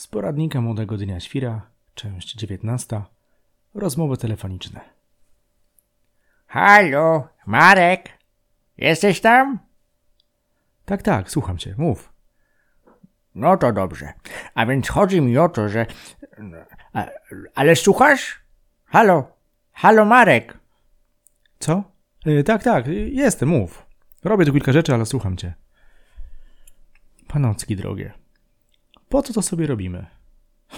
Z poradnika Młodego Dnia Świra, część 19. Rozmowy telefoniczne. Halo, Marek? Jesteś tam? Tak, tak, słucham cię, mów. No to dobrze. A więc chodzi mi o to, że. A, ale słuchasz? Halo, halo, Marek. Co? Y, tak, tak, jestem, mów. Robię tu kilka rzeczy, ale słucham cię. Panocki drogie. Po co to sobie robimy?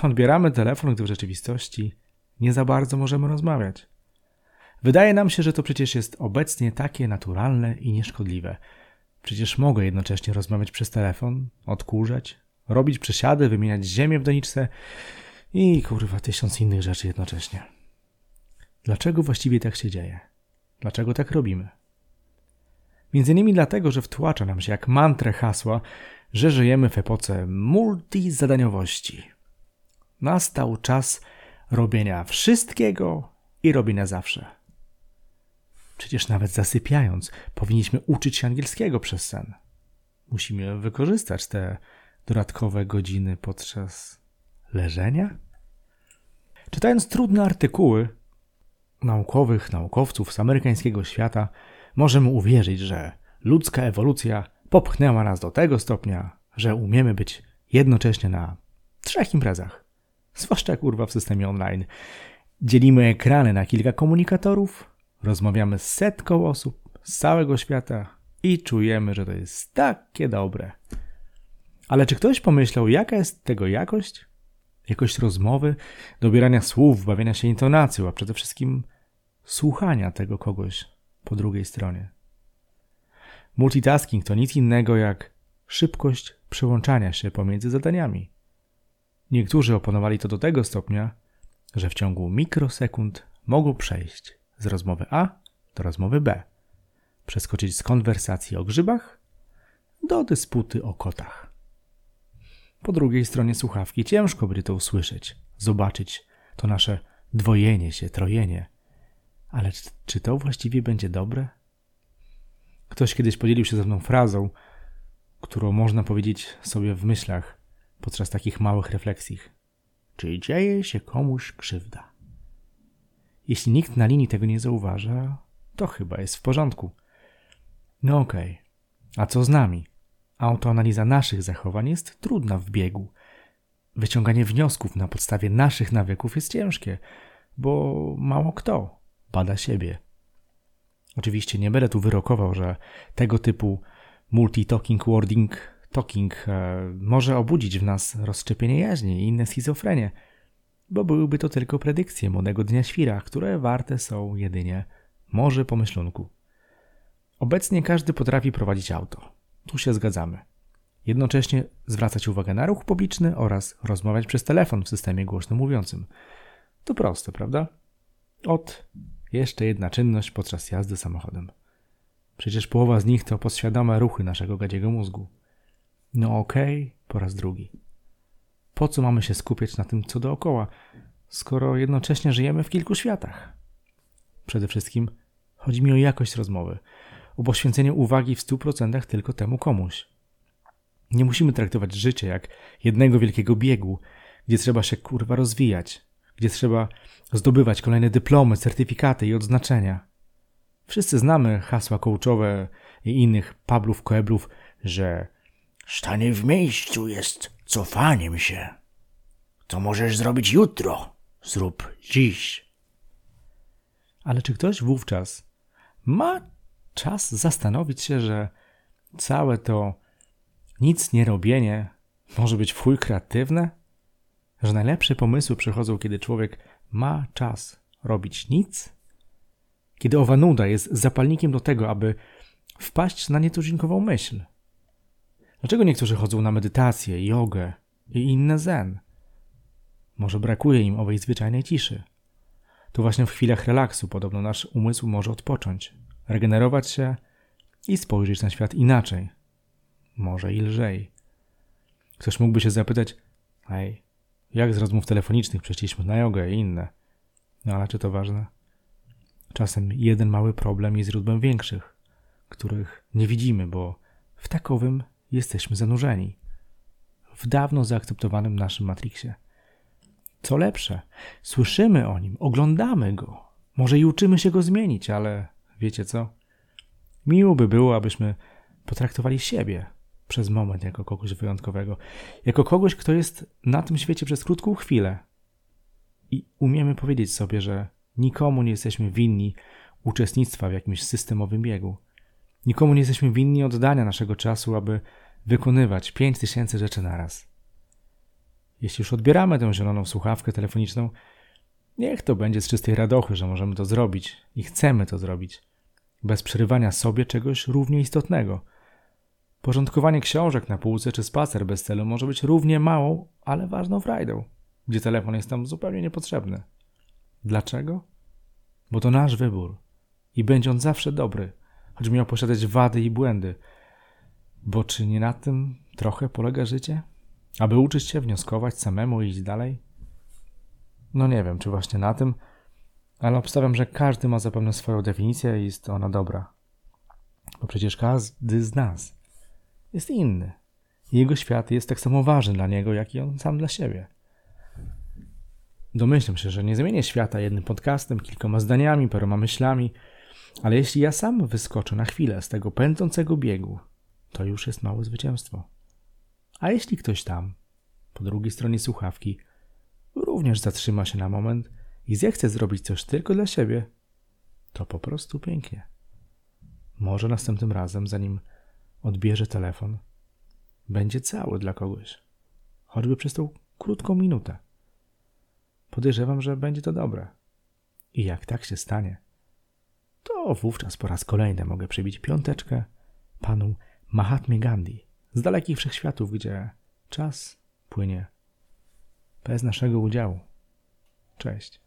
Odbieramy telefon, gdy w rzeczywistości nie za bardzo możemy rozmawiać. Wydaje nam się, że to przecież jest obecnie takie naturalne i nieszkodliwe. Przecież mogę jednocześnie rozmawiać przez telefon, odkurzać, robić przesiady, wymieniać ziemię w doniczce i kurwa tysiąc innych rzeczy jednocześnie. Dlaczego właściwie tak się dzieje? Dlaczego tak robimy? Między innymi dlatego, że wtłacza nam się jak mantrę hasła, że żyjemy w epoce multizadaniowości. Nastał czas robienia wszystkiego i robienia zawsze. Przecież nawet zasypiając, powinniśmy uczyć się angielskiego przez sen. Musimy wykorzystać te dodatkowe godziny podczas leżenia? Czytając trudne artykuły naukowych naukowców z amerykańskiego świata, możemy uwierzyć, że ludzka ewolucja popchnęła nas do tego stopnia, że umiemy być jednocześnie na trzech imprezach. Zwłaszcza kurwa w systemie online. Dzielimy ekrany na kilka komunikatorów, rozmawiamy z setką osób z całego świata i czujemy, że to jest takie dobre. Ale czy ktoś pomyślał, jaka jest tego jakość? Jakość rozmowy, dobierania słów, bawienia się intonacją, a przede wszystkim słuchania tego kogoś po drugiej stronie. Multitasking to nic innego jak szybkość przełączania się pomiędzy zadaniami. Niektórzy opanowali to do tego stopnia, że w ciągu mikrosekund mogą przejść z rozmowy A do rozmowy B, przeskoczyć z konwersacji o grzybach do dysputy o kotach. Po drugiej stronie słuchawki ciężko by to usłyszeć, zobaczyć to nasze dwojenie się, trojenie. Ale czy to właściwie będzie dobre? Ktoś kiedyś podzielił się ze mną frazą, którą można powiedzieć sobie w myślach podczas takich małych refleksji. Czy dzieje się komuś krzywda? Jeśli nikt na linii tego nie zauważa, to chyba jest w porządku. No okej, okay. a co z nami? Autoanaliza naszych zachowań jest trudna w biegu. Wyciąganie wniosków na podstawie naszych nawyków jest ciężkie, bo mało kto bada siebie. Oczywiście nie będę tu wyrokował, że tego typu multi-talking wording talking e, może obudzić w nas rozszczepienie jaźni i inne schizofrenie, bo byłyby to tylko predykcje młodego dnia świra, które warte są jedynie może pomyślunku. Obecnie każdy potrafi prowadzić auto. Tu się zgadzamy. Jednocześnie zwracać uwagę na ruch publiczny oraz rozmawiać przez telefon w systemie głośno mówiącym. To proste, prawda? Od jeszcze jedna czynność podczas jazdy samochodem. Przecież połowa z nich to podświadome ruchy naszego gadziego mózgu. No okej, okay, po raz drugi. Po co mamy się skupiać na tym, co dookoła, skoro jednocześnie żyjemy w kilku światach? Przede wszystkim chodzi mi o jakość rozmowy, o poświęcenie uwagi w stu procentach tylko temu komuś. Nie musimy traktować życia jak jednego wielkiego biegu, gdzie trzeba się kurwa rozwijać, gdzie trzeba zdobywać kolejne dyplomy, certyfikaty i odznaczenia. Wszyscy znamy hasła coachowe i innych Pablów Koeblów, że stanie w miejscu jest cofaniem się. Co możesz zrobić jutro, zrób dziś. Ale czy ktoś wówczas ma czas zastanowić się, że całe to nic nie robienie może być w chuj kreatywne? Że najlepsze pomysły przychodzą, kiedy człowiek ma czas robić nic? Kiedy owa nuda jest zapalnikiem do tego, aby wpaść na nietuzinkową myśl? Dlaczego niektórzy chodzą na medytację, jogę i inne zen? Może brakuje im owej zwyczajnej ciszy. To właśnie w chwilach relaksu podobno nasz umysł może odpocząć, regenerować się i spojrzeć na świat inaczej. Może i lżej. Ktoś mógłby się zapytać, hej, jak z rozmów telefonicznych przeszliśmy na jogę i inne. No ale czy to ważne? Czasem jeden mały problem jest źródłem większych, których nie widzimy, bo w takowym jesteśmy zanurzeni. w dawno zaakceptowanym naszym Matrixie. Co lepsze, słyszymy o nim, oglądamy go, może i uczymy się go zmienić, ale wiecie co? Miło by było, abyśmy potraktowali siebie przez moment jako kogoś wyjątkowego, jako kogoś, kto jest na tym świecie przez krótką chwilę. I umiemy powiedzieć sobie, że nikomu nie jesteśmy winni uczestnictwa w jakimś systemowym biegu. Nikomu nie jesteśmy winni oddania naszego czasu, aby wykonywać pięć tysięcy rzeczy naraz. Jeśli już odbieramy tę zieloną słuchawkę telefoniczną, niech to będzie z czystej radochy, że możemy to zrobić i chcemy to zrobić, bez przerywania sobie czegoś równie istotnego. Porządkowanie książek na półce czy spacer bez celu może być równie małą, ale ważną frajdą, gdzie telefon jest tam zupełnie niepotrzebny. Dlaczego? Bo to nasz wybór i będzie on zawsze dobry, choć miał posiadać wady i błędy. Bo czy nie na tym trochę polega życie? Aby uczyć się wnioskować samemu i iść dalej? No nie wiem, czy właśnie na tym, ale obstawiam, że każdy ma zapewne swoją definicję i jest ona dobra. Bo przecież każdy z nas jest inny. Jego świat jest tak samo ważny dla niego, jak i on sam dla siebie. Domyślam się, że nie zmienię świata jednym podcastem, kilkoma zdaniami, paroma myślami, ale jeśli ja sam wyskoczę na chwilę z tego pędzącego biegu, to już jest małe zwycięstwo. A jeśli ktoś tam, po drugiej stronie słuchawki, również zatrzyma się na moment i zechce zrobić coś tylko dla siebie, to po prostu pięknie. Może następnym razem, zanim odbierze telefon, będzie cały dla kogoś, choćby przez tą krótką minutę. Podejrzewam, że będzie to dobre. I jak tak się stanie, to wówczas po raz kolejny mogę przybić piąteczkę panu Mahatmie Gandhi z dalekich wszechświatów, gdzie czas płynie bez naszego udziału. Cześć.